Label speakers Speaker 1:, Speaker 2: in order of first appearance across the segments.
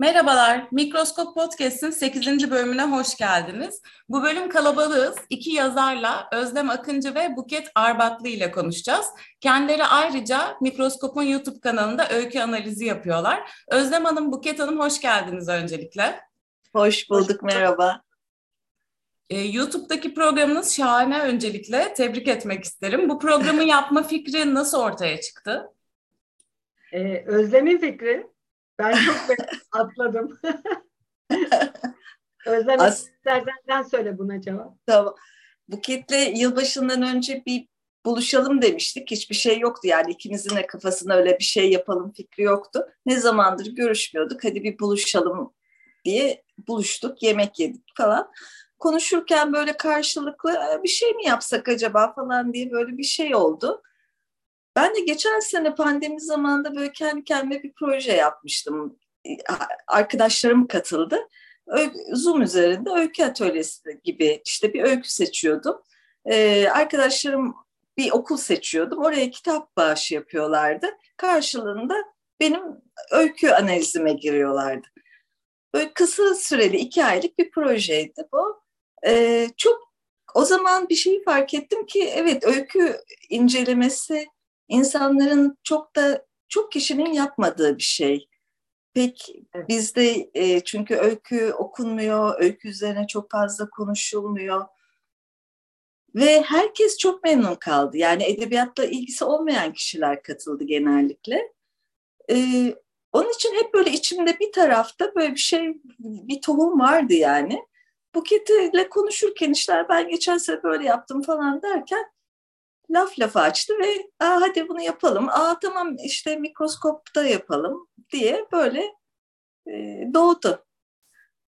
Speaker 1: Merhabalar, Mikroskop Podcast'in 8. bölümüne hoş geldiniz. Bu bölüm kalabalığız. İki yazarla Özlem Akıncı ve Buket Arbatlı ile konuşacağız. Kendileri ayrıca Mikroskop'un YouTube kanalında öykü analizi yapıyorlar. Özlem Hanım, Buket Hanım hoş geldiniz öncelikle.
Speaker 2: Hoş bulduk, merhaba.
Speaker 1: Ee, YouTube'daki programınız şahane öncelikle. Tebrik etmek isterim. Bu programı yapma fikri nasıl ortaya çıktı?
Speaker 3: Ee, Özlem'in fikri. Ben çok atladım. Özlem As- istersen sen söyle buna cevap.
Speaker 2: Tamam. Buket'le yılbaşından önce bir buluşalım demiştik. Hiçbir şey yoktu yani ikimizin de kafasında öyle bir şey yapalım fikri yoktu. Ne zamandır görüşmüyorduk. Hadi bir buluşalım diye buluştuk, yemek yedik falan. Konuşurken böyle karşılıklı bir şey mi yapsak acaba falan diye böyle bir şey oldu. Ben de geçen sene pandemi zamanında böyle kendi kendime bir proje yapmıştım. Arkadaşlarım katıldı. Zoom üzerinde öykü atölyesi gibi işte bir öykü seçiyordum. Ee, arkadaşlarım bir okul seçiyordum. Oraya kitap bağışı yapıyorlardı. Karşılığında benim öykü analizime giriyorlardı. Böyle kısa süreli iki aylık bir projeydi bu. Ee, çok o zaman bir şeyi fark ettim ki evet öykü incelemesi insanların çok da çok kişinin yapmadığı bir şey. Pek evet. bizde e, çünkü öykü okunmuyor, öykü üzerine çok fazla konuşulmuyor. Ve herkes çok memnun kaldı. Yani edebiyatla ilgisi olmayan kişiler katıldı genellikle. Ee, onun için hep böyle içimde bir tarafta böyle bir şey, bir tohum vardı yani. Buket'le konuşurken işler ben geçen sene böyle yaptım falan derken laf lafa açtı ve Aa, hadi bunu yapalım. Aa tamam işte mikroskopta yapalım diye böyle e, doğdu.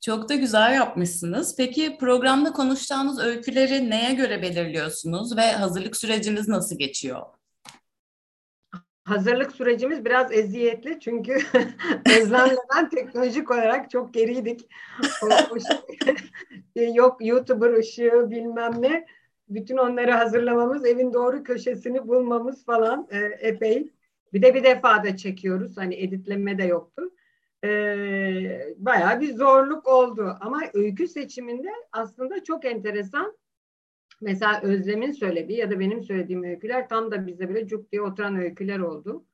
Speaker 1: Çok da güzel yapmışsınız. Peki programda konuşacağınız öyküleri neye göre belirliyorsunuz ve hazırlık süreciniz nasıl geçiyor?
Speaker 3: Hazırlık sürecimiz biraz eziyetli çünkü Özlem'le ben teknolojik olarak çok geriydik. O, o şey, yok YouTuber ışığı bilmem ne bütün onları hazırlamamız, evin doğru köşesini bulmamız falan e, epey. Bir de bir defa da çekiyoruz. Hani editleme de yoktu. E, bayağı bir zorluk oldu. Ama öykü seçiminde aslında çok enteresan. Mesela Özlem'in söylediği ya da benim söylediğim öyküler tam da bize böyle cuk diye oturan öyküler oldu.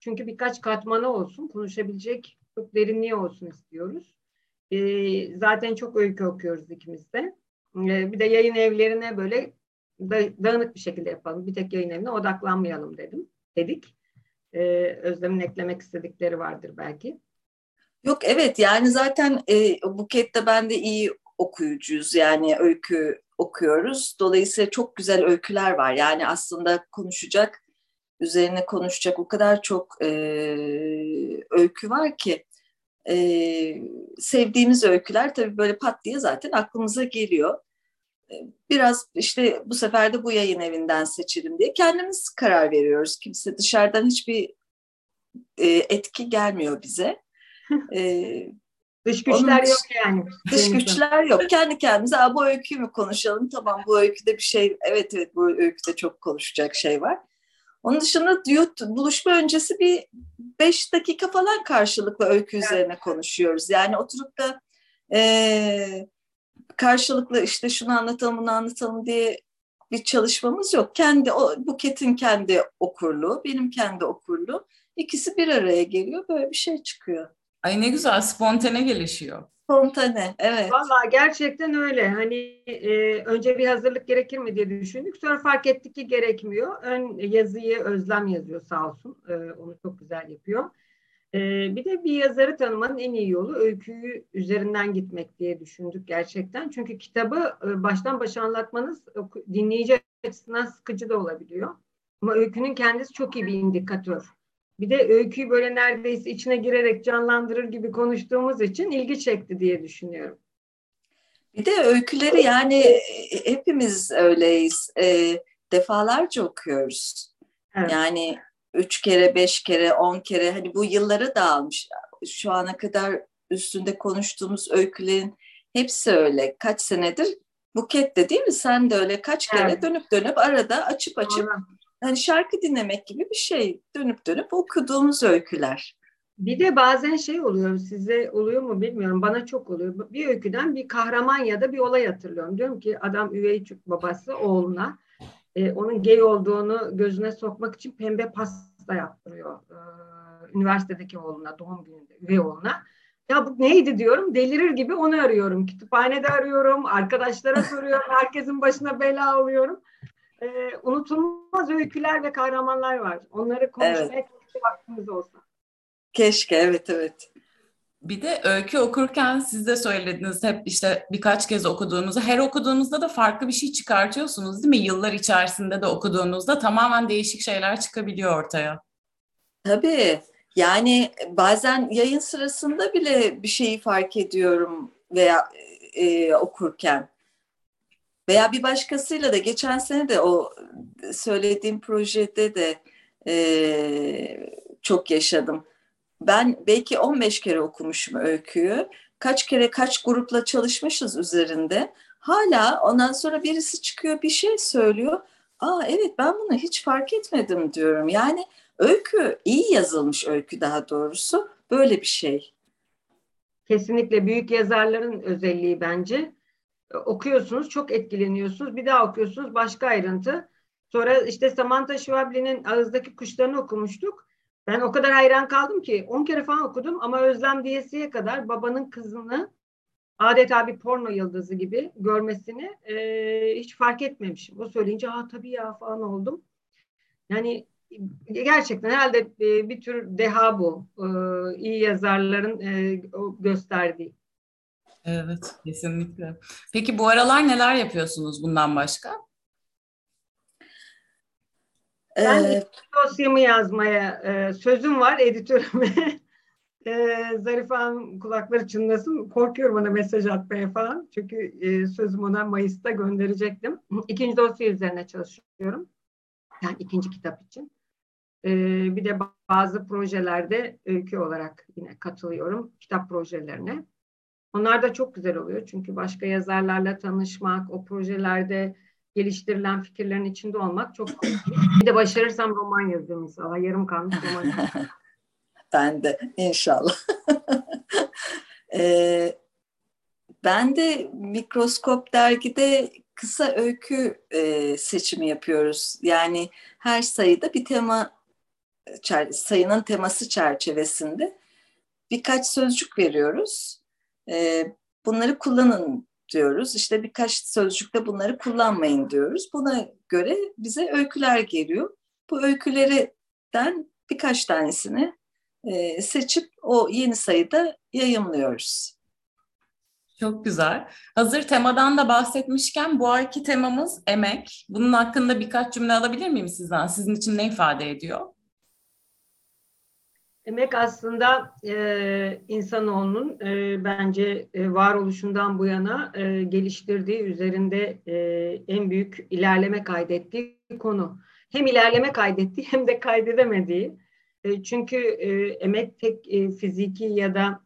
Speaker 3: Çünkü birkaç katmanı olsun, konuşabilecek çok derinliği olsun istiyoruz. E, zaten çok öykü okuyoruz ikimiz de. E, bir de yayın evlerine böyle dağınık bir şekilde yapalım. Bir tek yayın evine odaklanmayalım dedim. Dedik. Ee, Özlem'in eklemek istedikleri vardır belki.
Speaker 2: Yok evet yani zaten e, Buket'te ben de iyi okuyucuyuz. Yani öykü okuyoruz. Dolayısıyla çok güzel öyküler var. Yani aslında konuşacak, üzerine konuşacak o kadar çok e, öykü var ki e, sevdiğimiz öyküler tabii böyle pat diye zaten aklımıza geliyor biraz işte bu sefer de bu yayın evinden seçelim diye kendimiz karar veriyoruz. Kimse dışarıdan hiçbir e, etki gelmiyor bize.
Speaker 3: E, dış güçler Onun, yok yani.
Speaker 2: Dış güçler yok. Kendi kendimize bu öyküyü mü konuşalım? Tamam bu öyküde bir şey, evet evet bu öyküde çok konuşacak şey var. Onun dışında buluşma öncesi bir beş dakika falan karşılıklı öykü evet. üzerine konuşuyoruz. Yani oturup da e, karşılıklı işte şunu anlatalım bunu anlatalım diye bir çalışmamız yok. Kendi o Buket'in kendi okurluğu, benim kendi okurluğu ikisi bir araya geliyor böyle bir şey çıkıyor.
Speaker 1: Ay ne güzel spontane gelişiyor.
Speaker 2: Spontane evet.
Speaker 3: Valla gerçekten öyle. Hani e, önce bir hazırlık gerekir mi diye düşündük. Sonra fark ettik ki gerekmiyor. Ön yazıyı Özlem yazıyor sağ olsun. E, onu çok güzel yapıyor. Ee, bir de bir yazarı tanımanın en iyi yolu öyküyü üzerinden gitmek diye düşündük gerçekten. Çünkü kitabı e, baştan başa anlatmanız dinleyici açısından sıkıcı da olabiliyor. Ama öykünün kendisi çok iyi bir indikatör. Bir de öyküyü böyle neredeyse içine girerek canlandırır gibi konuştuğumuz için ilgi çekti diye düşünüyorum.
Speaker 2: Bir de öyküleri yani e, hepimiz öyleyiz. E, defalarca okuyoruz. Evet. Yani üç kere, beş kere, on kere hani bu yılları dağılmış. Şu ana kadar üstünde konuştuğumuz öykülerin hepsi öyle. Kaç senedir Buket de değil mi? Sen de öyle kaç kere evet. dönüp dönüp arada açıp açıp Aynen. Hani şarkı dinlemek gibi bir şey. Dönüp dönüp okuduğumuz öyküler.
Speaker 3: Bir de bazen şey oluyor, size oluyor mu bilmiyorum, bana çok oluyor. Bir öyküden bir kahraman ya da bir olay hatırlıyorum. Diyorum ki adam üvey babası oğluna e, onun gay olduğunu gözüne sokmak için pembe pasta yaptırıyor. E, üniversitedeki oğluna, doğum gününde, üvey oğluna. Ya bu neydi diyorum, delirir gibi onu arıyorum. Kütüphanede arıyorum, arkadaşlara soruyorum, herkesin başına bela alıyorum. E, unutulmaz öyküler ve kahramanlar var. Onları konuşmaya evet. vaktimiz olsa.
Speaker 2: Keşke, evet evet.
Speaker 1: Bir de öykü okurken siz de söylediniz hep işte birkaç kez okuduğunuzu, her okuduğunuzda da farklı bir şey çıkartıyorsunuz değil mi? Yıllar içerisinde de okuduğunuzda tamamen değişik şeyler çıkabiliyor ortaya.
Speaker 2: Tabii. Yani bazen yayın sırasında bile bir şeyi fark ediyorum veya e, okurken. Veya bir başkasıyla da geçen sene de o söylediğim projede de e, çok yaşadım ben belki 15 kere okumuşum öyküyü. Kaç kere kaç grupla çalışmışız üzerinde. Hala ondan sonra birisi çıkıyor bir şey söylüyor. Aa evet ben bunu hiç fark etmedim diyorum. Yani öykü iyi yazılmış öykü daha doğrusu böyle bir şey.
Speaker 3: Kesinlikle büyük yazarların özelliği bence. Okuyorsunuz çok etkileniyorsunuz bir daha okuyorsunuz başka ayrıntı. Sonra işte Samantha Schwably'nin Ağızdaki Kuşlarını okumuştuk. Ben o kadar hayran kaldım ki 10 kere falan okudum ama Özlem diyesiye kadar babanın kızını adeta bir porno yıldızı gibi görmesini e, hiç fark etmemişim. O söyleyince ha tabii ya falan oldum. Yani gerçekten herhalde e, bir tür deha bu. E, iyi yazarların e, gösterdiği.
Speaker 1: Evet, kesinlikle. Peki bu aralar neler yapıyorsunuz bundan başka?
Speaker 3: Ben ee, dosyamı yazmaya e, sözüm var editörüme. e, Zarife Hanım kulakları çınlasın. Korkuyorum ona mesaj atmaya falan. Çünkü e, sözüm ona Mayıs'ta gönderecektim. İkinci dosya üzerine çalışıyorum. Yani ikinci kitap için. E, bir de bazı projelerde öykü olarak yine katılıyorum. Kitap projelerine. Onlar da çok güzel oluyor. Çünkü başka yazarlarla tanışmak, o projelerde geliştirilen fikirlerin içinde olmak çok Bir de başarırsam roman yazıyorum inşallah. Yarım kalmış roman
Speaker 2: Ben de inşallah. ee, ben de Mikroskop dergide kısa öykü e, seçimi yapıyoruz. Yani her sayıda bir tema sayının teması çerçevesinde birkaç sözcük veriyoruz. E, bunları kullanın diyoruz. İşte birkaç sözcükte bunları kullanmayın diyoruz. Buna göre bize öyküler geliyor. Bu öykülerden birkaç tanesini e, seçip o yeni sayıda yayımlıyoruz.
Speaker 1: Çok güzel. Hazır temadan da bahsetmişken bu ayki temamız emek. Bunun hakkında birkaç cümle alabilir miyim sizden? Sizin için ne ifade ediyor?
Speaker 3: Emek aslında e, insanoğlunun e, bence e, varoluşundan bu yana e, geliştirdiği, üzerinde e, en büyük ilerleme kaydettiği konu. Hem ilerleme kaydettiği hem de kaydedemediği. E, çünkü e, emek tek e, fiziki ya da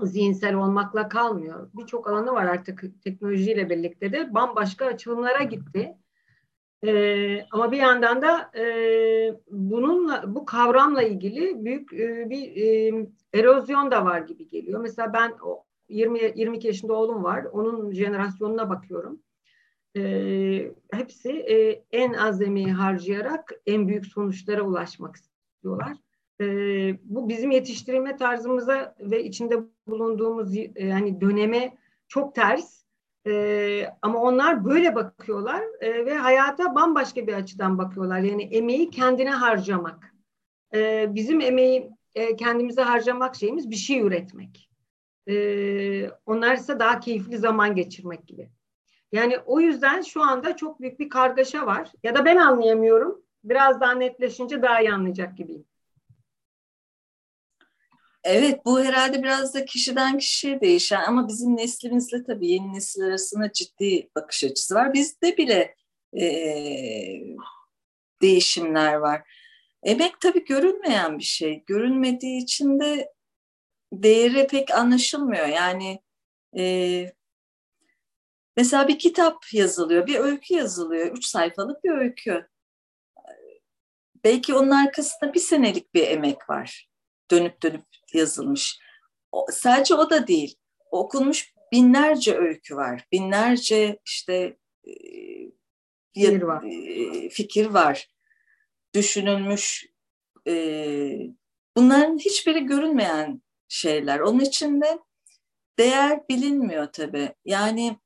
Speaker 3: zihinsel olmakla kalmıyor. Birçok alanı var artık teknolojiyle birlikte de bambaşka açılımlara gitti. E, ama bir yandan da e, bununla bu kavramla ilgili büyük e, bir e, erozyon da var gibi geliyor. Mesela ben o 20 22 yaşında oğlum var. Onun jenerasyonuna bakıyorum. E, hepsi e, en az emeği harcayarak en büyük sonuçlara ulaşmak istiyorlar. E, bu bizim yetiştirilme tarzımıza ve içinde bulunduğumuz yani döneme çok ters. E, ama onlar böyle bakıyorlar e, ve hayata bambaşka bir açıdan bakıyorlar. Yani emeği kendine harcamak. E, bizim emeği e, kendimize harcamak şeyimiz bir şey üretmek. E, onlar ise daha keyifli zaman geçirmek gibi. Yani o yüzden şu anda çok büyük bir kargaşa var. Ya da ben anlayamıyorum. Biraz daha netleşince daha iyi anlayacak gibiyim.
Speaker 2: Evet bu herhalde biraz da kişiden kişiye değişen ama bizim neslimizle tabii yeni nesil arasında ciddi bakış açısı var. Bizde bile e, değişimler var. Emek tabii görünmeyen bir şey. Görünmediği için de değeri pek anlaşılmıyor. Yani e, mesela bir kitap yazılıyor, bir öykü yazılıyor. Üç sayfalık bir öykü. Belki onun arkasında bir senelik bir emek var. dönüp dönüp yazılmış. O, sadece o da değil. Okunmuş binlerce öykü var. Binlerce işte e, fikir var. E, fikir var. Düşünülmüş. E, bunların hiçbiri görünmeyen şeyler. Onun için de değer bilinmiyor tabii. Yani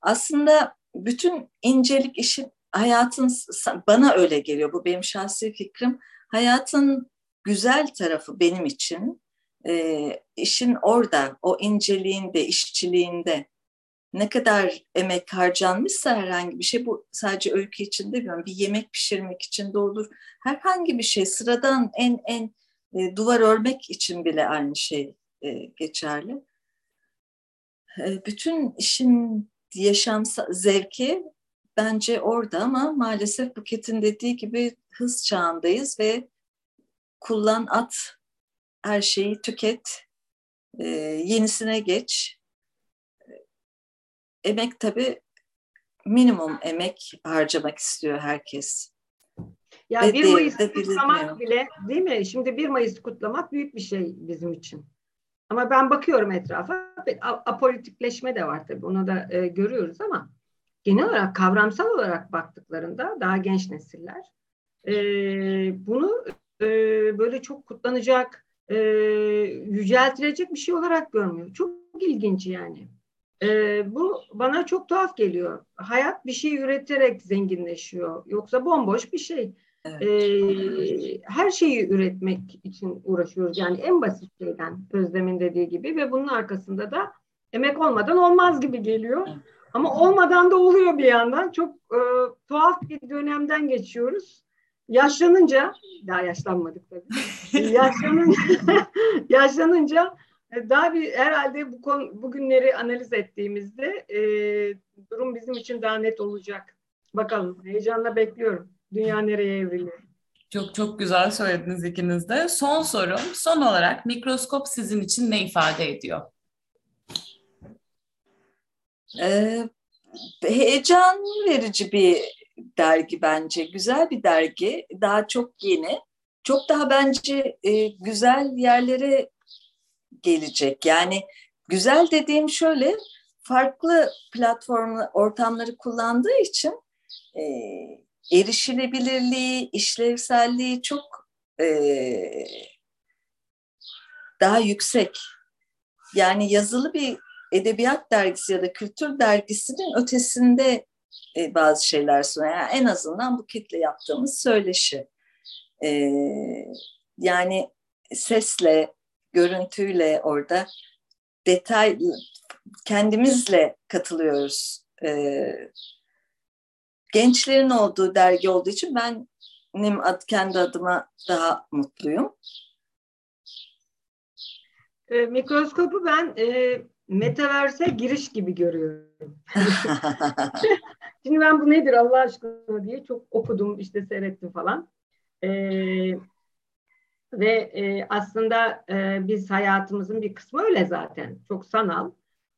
Speaker 2: aslında bütün incelik işin hayatın bana öyle geliyor bu benim şahsi fikrim. Hayatın güzel tarafı benim için e, işin orada, o inceliğinde, işçiliğinde ne kadar emek harcanmışsa herhangi bir şey bu sadece öykü için demiyorum bir yemek pişirmek için de olur herhangi bir şey sıradan en en e, duvar örmek için bile aynı şey e, geçerli. E, bütün işin yaşam zevki bence orada ama maalesef Buket'in dediği gibi hız çağındayız ve kullan at her şeyi tüket e, yenisine geç emek tabii minimum emek harcamak istiyor herkes.
Speaker 3: Ya Ve 1 Mayıs kutlamak bile değil mi? Şimdi 1 Mayıs kutlamak büyük bir şey bizim için. Ama ben bakıyorum etrafa apolitikleşme de var tabii onu da e, görüyoruz ama genel olarak kavramsal olarak baktıklarında daha genç nesiller e, bunu e, böyle çok kutlanacak, e, yüceltilecek bir şey olarak görmüyor. Çok ilginç yani. E, bu bana çok tuhaf geliyor. Hayat bir şey üreterek zenginleşiyor. Yoksa bomboş bir şey. Evet. E, her şeyi üretmek için uğraşıyoruz. Yani en basit şeyden Özlem'in dediği gibi ve bunun arkasında da emek olmadan olmaz gibi geliyor. Evet. Ama olmadan da oluyor bir yandan. Çok e, tuhaf bir dönemden geçiyoruz. Yaşlanınca, daha yaşlanmadık tabii. yaşlanınca, yaşlanınca e, daha bir herhalde bu konu, bugünleri analiz ettiğimizde e, durum bizim için daha net olacak. Bakalım heyecanla bekliyorum. Dünya nereye evriliyor?
Speaker 1: Çok çok güzel söylediniz ikiniz de. Son sorum, son olarak mikroskop sizin için ne ifade ediyor?
Speaker 2: Ee, heyecan verici bir dergi bence. Güzel bir dergi. Daha çok yeni. Çok daha bence e, güzel yerlere gelecek. Yani güzel dediğim şöyle farklı platform ortamları kullandığı için e, erişilebilirliği, işlevselliği çok e, daha yüksek. Yani yazılı bir edebiyat dergisi ya da kültür dergisinin ötesinde e, bazı şeyler sunuyor. Yani en azından bu kitle yaptığımız söyleşi. E, yani sesle, görüntüyle orada detay kendimizle katılıyoruz. Ee, gençlerin olduğu dergi olduğu için ben benim ad, kendi adıma daha mutluyum.
Speaker 3: E, mikroskopu ben e, metaverse giriş gibi görüyorum. Şimdi ben bu nedir Allah aşkına diye çok okudum işte seyrettim falan. E, ve e, aslında e, biz hayatımızın bir kısmı öyle zaten. Çok sanal.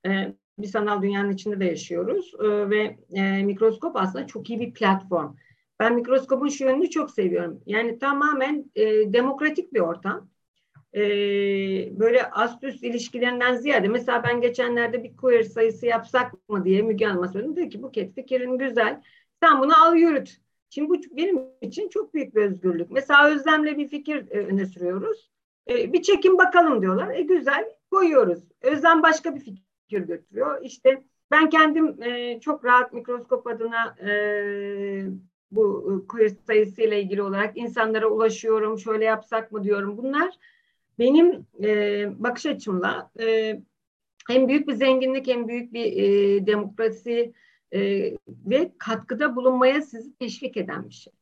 Speaker 3: E, bir sanal dünyanın içinde de yaşıyoruz. E, ve e, mikroskop aslında çok iyi bir platform. Ben mikroskopun şu yönünü çok seviyorum. Yani tamamen e, demokratik bir ortam. E, böyle ast üst ilişkilerinden ziyade mesela ben geçenlerde bir queer sayısı yapsak mı diye Müge Hanım'a söyledim. Dedi ki Buket fikrin güzel. Sen bunu al yürüt. Şimdi bu benim için çok büyük bir özgürlük. Mesela Özlem'le bir fikir e, öne sürüyoruz. E, bir çekim bakalım diyorlar. E güzel koyuyoruz. Özlem başka bir fikir götürüyor. İşte ben kendim e, çok rahat mikroskop adına e, bu queer sayısıyla ilgili olarak insanlara ulaşıyorum. Şöyle yapsak mı diyorum. Bunlar benim e, bakış açımla e, hem büyük bir zenginlik hem büyük bir e, demokrasi e, ve katkıda bulunmaya sizi teşvik eden bir şey.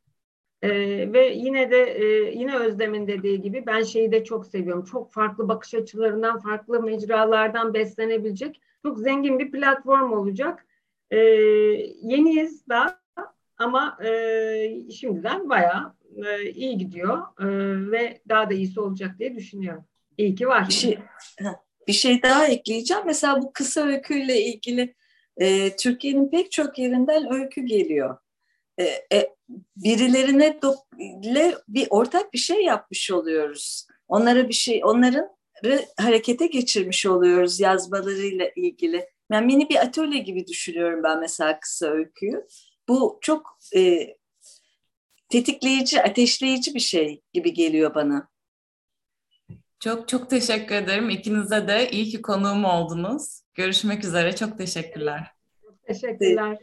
Speaker 3: E, ve yine de e, yine Özlem'in dediği gibi ben şeyi de çok seviyorum. Çok farklı bakış açılarından, farklı mecralardan beslenebilecek çok zengin bir platform olacak. E, yeniyiz da ama e, şimdiden bayağı e, iyi gidiyor e, ve daha da iyisi olacak diye düşünüyorum. İyi ki var.
Speaker 2: Bir şey, bir şey daha ekleyeceğim. Mesela bu kısa öyküyle ilgili e, Türkiye'nin pek çok yerinden öykü geliyor. E, e, birilerine do, bir ortak bir şey yapmış oluyoruz. onlara bir şey, onların harekete geçirmiş oluyoruz yazmalarıyla ilgili. Yani mini bir atölye gibi düşünüyorum ben mesela kısa öyküyü. Bu çok e, tetikleyici, ateşleyici bir şey gibi geliyor bana.
Speaker 1: Çok çok teşekkür ederim. İkinize de iyi ki konuğum oldunuz. Görüşmek üzere. Çok teşekkürler.
Speaker 3: Teşekkürler.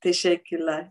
Speaker 2: Teşekkürler.